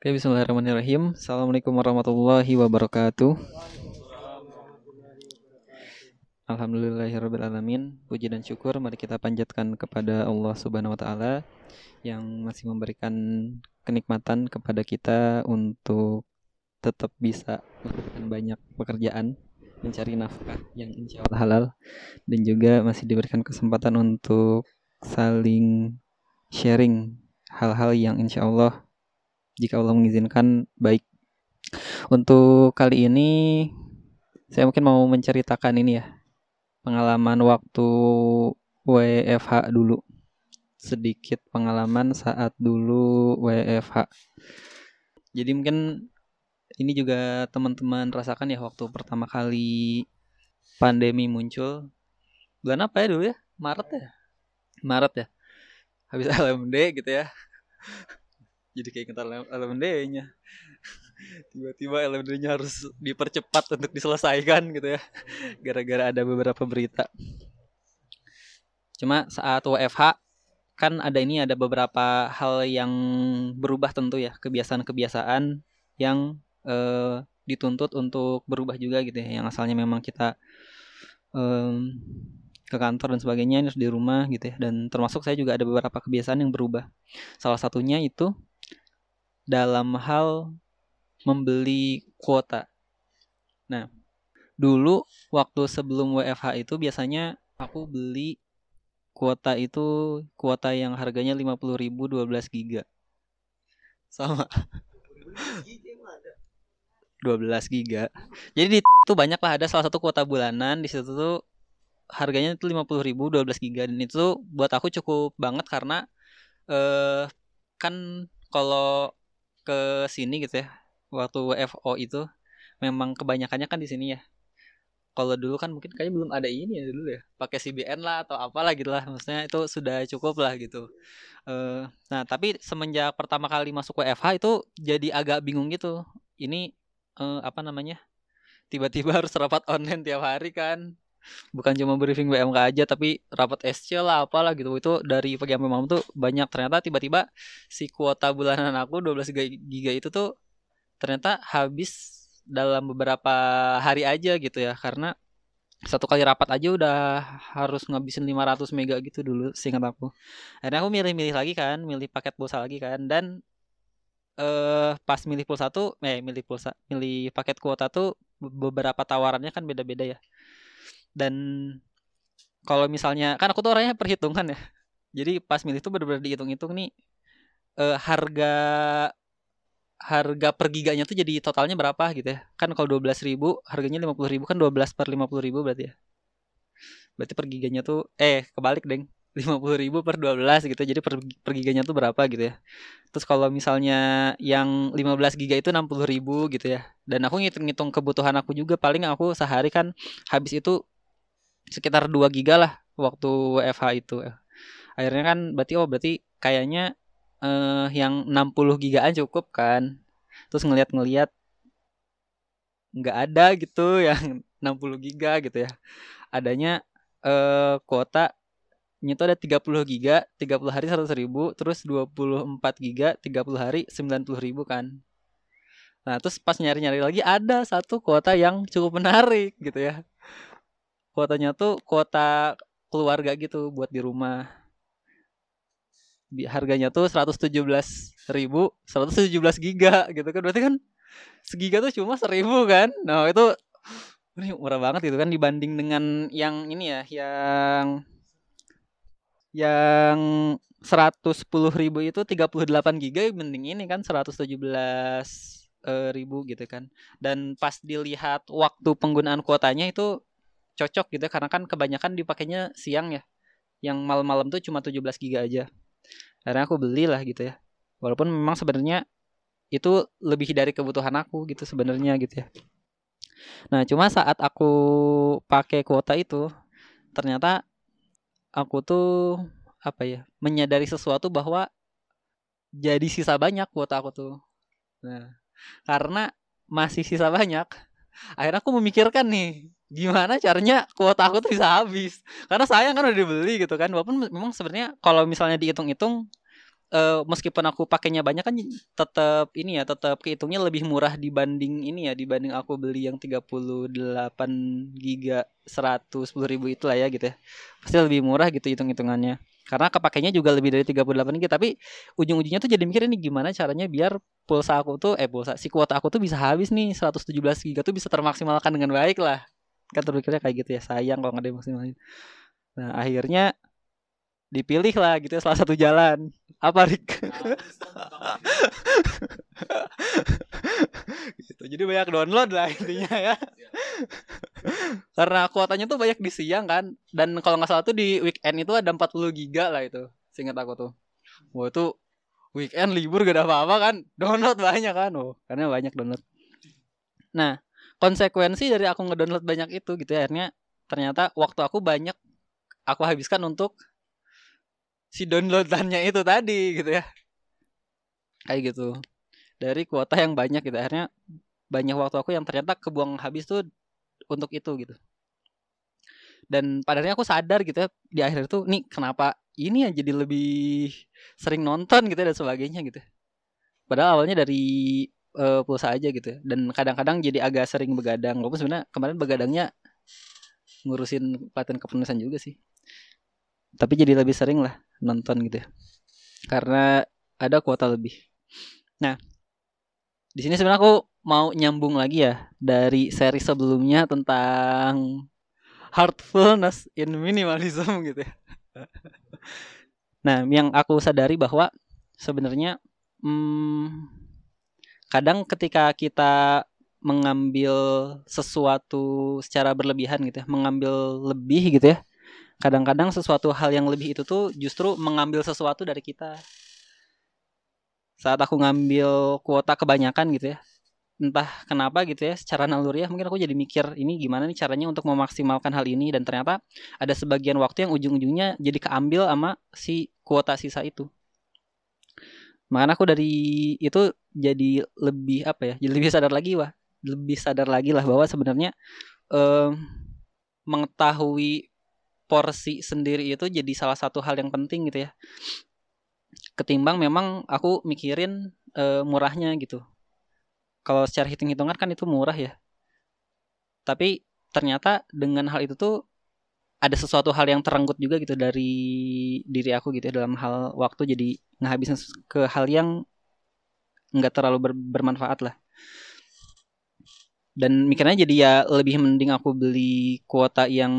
Oke, bismillahirrahmanirrahim. Assalamualaikum warahmatullahi wabarakatuh. Alhamdulillahirrahmanirrahim. Puji dan syukur mari kita panjatkan kepada Allah Subhanahu wa taala yang masih memberikan kenikmatan kepada kita untuk tetap bisa melakukan banyak pekerjaan mencari nafkah yang insya Allah halal dan juga masih diberikan kesempatan untuk saling sharing hal-hal yang insya Allah jika Allah mengizinkan baik. Untuk kali ini saya mungkin mau menceritakan ini ya pengalaman waktu WFH dulu sedikit pengalaman saat dulu WFH. Jadi mungkin ini juga teman-teman rasakan ya waktu pertama kali pandemi muncul. Bulan apa ya dulu ya? Maret ya? Maret ya? Habis LMD gitu ya jadi kayak kita LMD-nya tiba-tiba LMD-nya harus dipercepat untuk diselesaikan gitu ya. Gara-gara ada beberapa berita. Cuma saat WFH kan ada ini ada beberapa hal yang berubah tentu ya. Kebiasaan-kebiasaan yang eh, dituntut untuk berubah juga gitu ya. Yang asalnya memang kita ke kantor dan sebagainya harus di rumah gitu ya. Dan termasuk saya juga ada beberapa kebiasaan yang berubah. Salah satunya itu dalam hal membeli kuota. Nah, dulu waktu sebelum WFH itu biasanya aku beli kuota itu kuota yang harganya 50.000 12 giga. Sama. 12 giga. Jadi di itu banyak lah ada salah satu kuota bulanan di situ tuh harganya itu 50.000 12 giga dan itu buat aku cukup banget karena eh kan kalau ke sini gitu ya. Waktu WFO itu memang kebanyakannya kan di sini ya. Kalau dulu kan mungkin kayaknya belum ada ini ya dulu ya. Pakai CBN lah atau apalah gitu lah. Maksudnya itu sudah cukup lah gitu. Uh, nah tapi semenjak pertama kali masuk WFH itu jadi agak bingung gitu. Ini uh, apa namanya tiba-tiba harus rapat online tiap hari kan bukan cuma briefing BMK aja tapi rapat SC lah apalah gitu. Itu dari pagi sampai malam tuh banyak. Ternyata tiba-tiba si kuota bulanan aku 12 giga itu tuh ternyata habis dalam beberapa hari aja gitu ya. Karena satu kali rapat aja udah harus ngabisin 500 mega gitu dulu seingat aku. Akhirnya aku milih-milih lagi kan milih paket pulsa lagi kan. Dan eh pas milih pulsa tuh eh milih pulsa milih paket kuota tuh beberapa tawarannya kan beda-beda ya dan kalau misalnya kan aku tuh orangnya perhitungan ya. Jadi pas milih tuh benar-benar dihitung-hitung nih eh, harga harga per giganya tuh jadi totalnya berapa gitu ya. Kan kalau dua belas ribu harganya lima puluh ribu kan dua belas per lima puluh ribu berarti ya. Berarti per giganya tuh eh kebalik deng. lima puluh ribu per dua belas gitu jadi per, per giganya tuh berapa gitu ya. Terus kalau misalnya yang lima belas giga itu enam puluh ribu gitu ya. Dan aku ngitung-ngitung kebutuhan aku juga. Paling aku sehari kan habis itu sekitar 2 giga lah waktu WFH itu. Akhirnya kan berarti oh berarti kayaknya eh, yang 60 gigaan cukup kan. Terus ngeliat-ngeliat nggak ada gitu yang 60 giga gitu ya. Adanya eh, kuota itu ada 30 giga, 30 hari 100 ribu, terus 24 giga, 30 hari 90 ribu kan. Nah terus pas nyari-nyari lagi ada satu kuota yang cukup menarik gitu ya kuotanya tuh kuota keluarga gitu buat di rumah. Harganya tuh 117 ribu 117 giga gitu kan. Berarti kan segiga tuh cuma seribu kan. Nah itu murah banget gitu kan dibanding dengan yang ini ya yang yang 110 ribu itu 38 giga mending ini kan 117 eh, ribu gitu kan. Dan pas dilihat waktu penggunaan kuotanya itu cocok gitu ya, karena kan kebanyakan dipakainya siang ya. Yang malam-malam tuh cuma 17 giga aja. Karena aku beli lah gitu ya. Walaupun memang sebenarnya itu lebih dari kebutuhan aku gitu sebenarnya gitu ya. Nah cuma saat aku pakai kuota itu ternyata aku tuh apa ya menyadari sesuatu bahwa jadi sisa banyak kuota aku tuh. Nah karena masih sisa banyak akhirnya aku memikirkan nih gimana caranya kuota aku tuh bisa habis? Karena sayang kan udah dibeli gitu kan. Walaupun memang sebenarnya kalau misalnya dihitung-hitung uh, meskipun aku pakainya banyak kan tetap ini ya tetap kehitungnya lebih murah dibanding ini ya dibanding aku beli yang 38 giga 110 ribu itu lah ya gitu ya. Pasti lebih murah gitu hitung hitungannya karena kepakainya juga lebih dari 38 giga tapi ujung-ujungnya tuh jadi mikir ini gimana caranya biar pulsa aku tuh eh pulsa si kuota aku tuh bisa habis nih 117 giga tuh bisa termaksimalkan dengan baik lah kan terpikirnya kayak gitu ya sayang kalau nggak ada maksimalin. Nah akhirnya dipilih lah gitu ya salah satu jalan. Apa Rik? Gitu jadi banyak download lah intinya ya. Karena kuotanya tuh banyak di siang kan dan kalau nggak salah tuh di weekend itu ada 40 giga lah itu singkat aku tuh. Wah itu weekend libur gak ada apa-apa kan download banyak kan. Oh karena banyak download. Nah konsekuensi dari aku ngedownload banyak itu gitu ya. Akhirnya ternyata waktu aku banyak aku habiskan untuk si downloadannya itu tadi gitu ya. Kayak gitu. Dari kuota yang banyak gitu. Akhirnya banyak waktu aku yang ternyata kebuang habis tuh untuk itu gitu. Dan padahal aku sadar gitu ya di akhir itu nih kenapa ini ya jadi lebih sering nonton gitu ya, dan sebagainya gitu. Padahal awalnya dari uh, pulsa aja gitu. Dan kadang-kadang jadi agak sering begadang. Walaupun sebenarnya kemarin begadangnya ngurusin pelatihan kepenulisan juga sih. Tapi jadi lebih sering lah nonton gitu ya. Karena ada kuota lebih. Nah di sini sebenarnya aku mau nyambung lagi ya dari seri sebelumnya tentang heartfulness in minimalism gitu ya. Nah yang aku sadari bahwa sebenarnya hmm, kadang ketika kita mengambil sesuatu secara berlebihan gitu ya mengambil lebih gitu ya kadang-kadang sesuatu hal yang lebih itu tuh justru mengambil sesuatu dari kita. Saat aku ngambil kuota kebanyakan gitu ya entah kenapa gitu ya secara naluriah mungkin aku jadi mikir ini gimana nih caranya untuk memaksimalkan hal ini? Dan ternyata ada sebagian waktu yang ujung-ujungnya jadi keambil sama si kuota sisa itu makanya aku dari itu jadi lebih apa ya jadi lebih sadar lagi wah lebih sadar lagi lah bahwa sebenarnya eh, mengetahui porsi sendiri itu jadi salah satu hal yang penting gitu ya. Ketimbang memang aku mikirin e, murahnya gitu. Kalau secara hitung-hitungan kan itu murah ya. Tapi ternyata dengan hal itu tuh ada sesuatu hal yang terenggut juga gitu dari diri aku gitu ya dalam hal waktu. Jadi ngabisin ke hal yang nggak terlalu ber, bermanfaat lah. Dan mikirnya jadi ya lebih mending aku beli kuota yang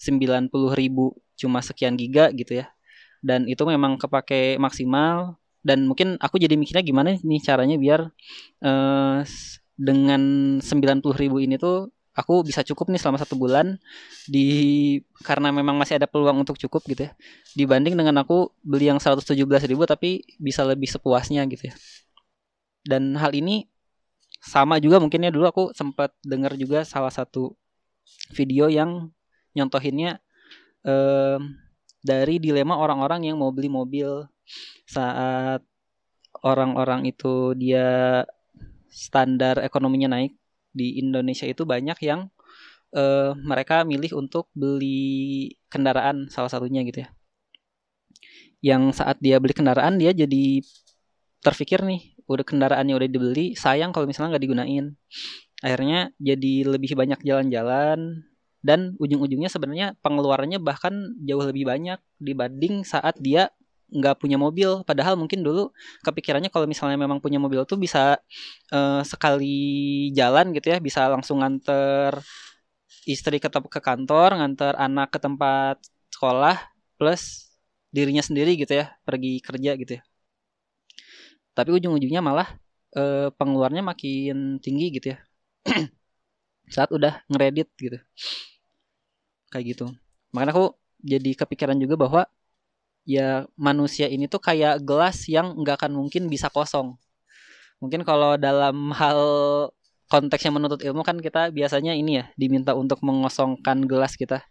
90 ribu cuma sekian giga gitu ya. Dan itu memang kepake maksimal. Dan mungkin aku jadi mikirnya gimana nih caranya biar uh, dengan 90 ribu ini tuh aku bisa cukup nih selama satu bulan di karena memang masih ada peluang untuk cukup gitu ya. Dibanding dengan aku beli yang 117 ribu tapi bisa lebih sepuasnya gitu ya. Dan hal ini sama juga mungkinnya dulu aku sempat dengar juga salah satu video yang nyontohinnya eh, dari dilema orang-orang yang mau beli mobil saat orang-orang itu dia standar ekonominya naik di Indonesia itu banyak yang eh, mereka milih untuk beli kendaraan salah satunya gitu ya. Yang saat dia beli kendaraan dia jadi terpikir nih udah kendaraannya udah dibeli sayang kalau misalnya nggak digunain. Akhirnya jadi lebih banyak jalan-jalan dan ujung-ujungnya sebenarnya pengeluarannya bahkan jauh lebih banyak dibanding saat dia nggak punya mobil. Padahal mungkin dulu kepikirannya kalau misalnya memang punya mobil tuh bisa uh, sekali jalan gitu ya bisa langsung nganter istri ke ke kantor nganter anak ke tempat sekolah plus dirinya sendiri gitu ya pergi kerja gitu ya. Tapi ujung-ujungnya malah uh, pengeluarannya makin tinggi gitu ya. Saat udah ngeredit gitu. Kayak gitu. Makanya aku jadi kepikiran juga bahwa ya manusia ini tuh kayak gelas yang nggak akan mungkin bisa kosong. Mungkin kalau dalam hal konteksnya menuntut ilmu kan kita biasanya ini ya diminta untuk mengosongkan gelas kita.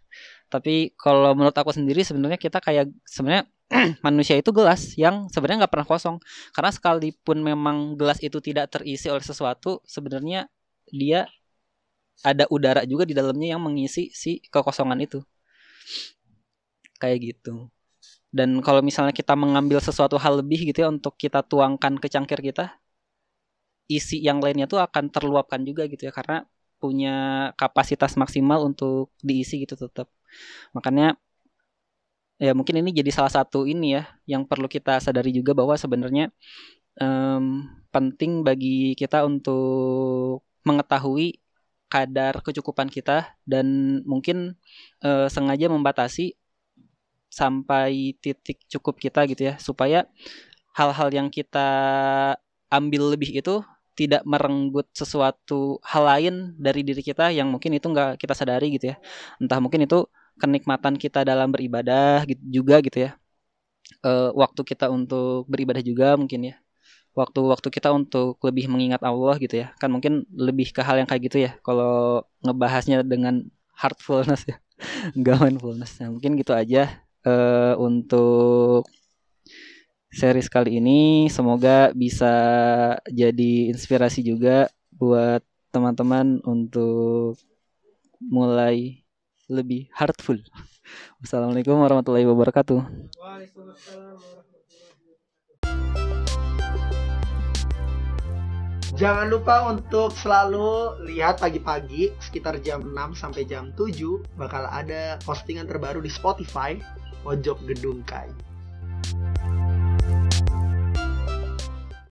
Tapi kalau menurut aku sendiri sebenarnya kita kayak sebenarnya manusia itu gelas yang sebenarnya nggak pernah kosong. Karena sekalipun memang gelas itu tidak terisi oleh sesuatu sebenarnya dia ada udara juga di dalamnya yang mengisi si kekosongan itu. Kayak gitu dan kalau misalnya kita mengambil sesuatu hal lebih gitu ya untuk kita tuangkan ke cangkir kita isi yang lainnya tuh akan terluapkan juga gitu ya karena punya kapasitas maksimal untuk diisi gitu tetap makanya ya mungkin ini jadi salah satu ini ya yang perlu kita sadari juga bahwa sebenarnya um, penting bagi kita untuk mengetahui kadar kecukupan kita dan mungkin uh, sengaja membatasi sampai titik cukup kita gitu ya supaya hal-hal yang kita ambil lebih itu tidak merenggut sesuatu hal lain dari diri kita yang mungkin itu nggak kita sadari gitu ya. Entah mungkin itu kenikmatan kita dalam beribadah gitu juga gitu ya. E, waktu kita untuk beribadah juga mungkin ya. Waktu-waktu kita untuk lebih mengingat Allah gitu ya. Kan mungkin lebih ke hal yang kayak gitu ya. Kalau ngebahasnya dengan heartfulness ya. Nggak mindfulness. Nah, mungkin gitu aja uh, untuk series kali ini semoga bisa jadi inspirasi juga buat teman-teman untuk mulai lebih heartful. Wassalamualaikum warahmatullahi wabarakatuh. Jangan lupa untuk selalu lihat pagi-pagi sekitar jam 6 sampai jam 7 bakal ada postingan terbaru di Spotify pojok gedung kai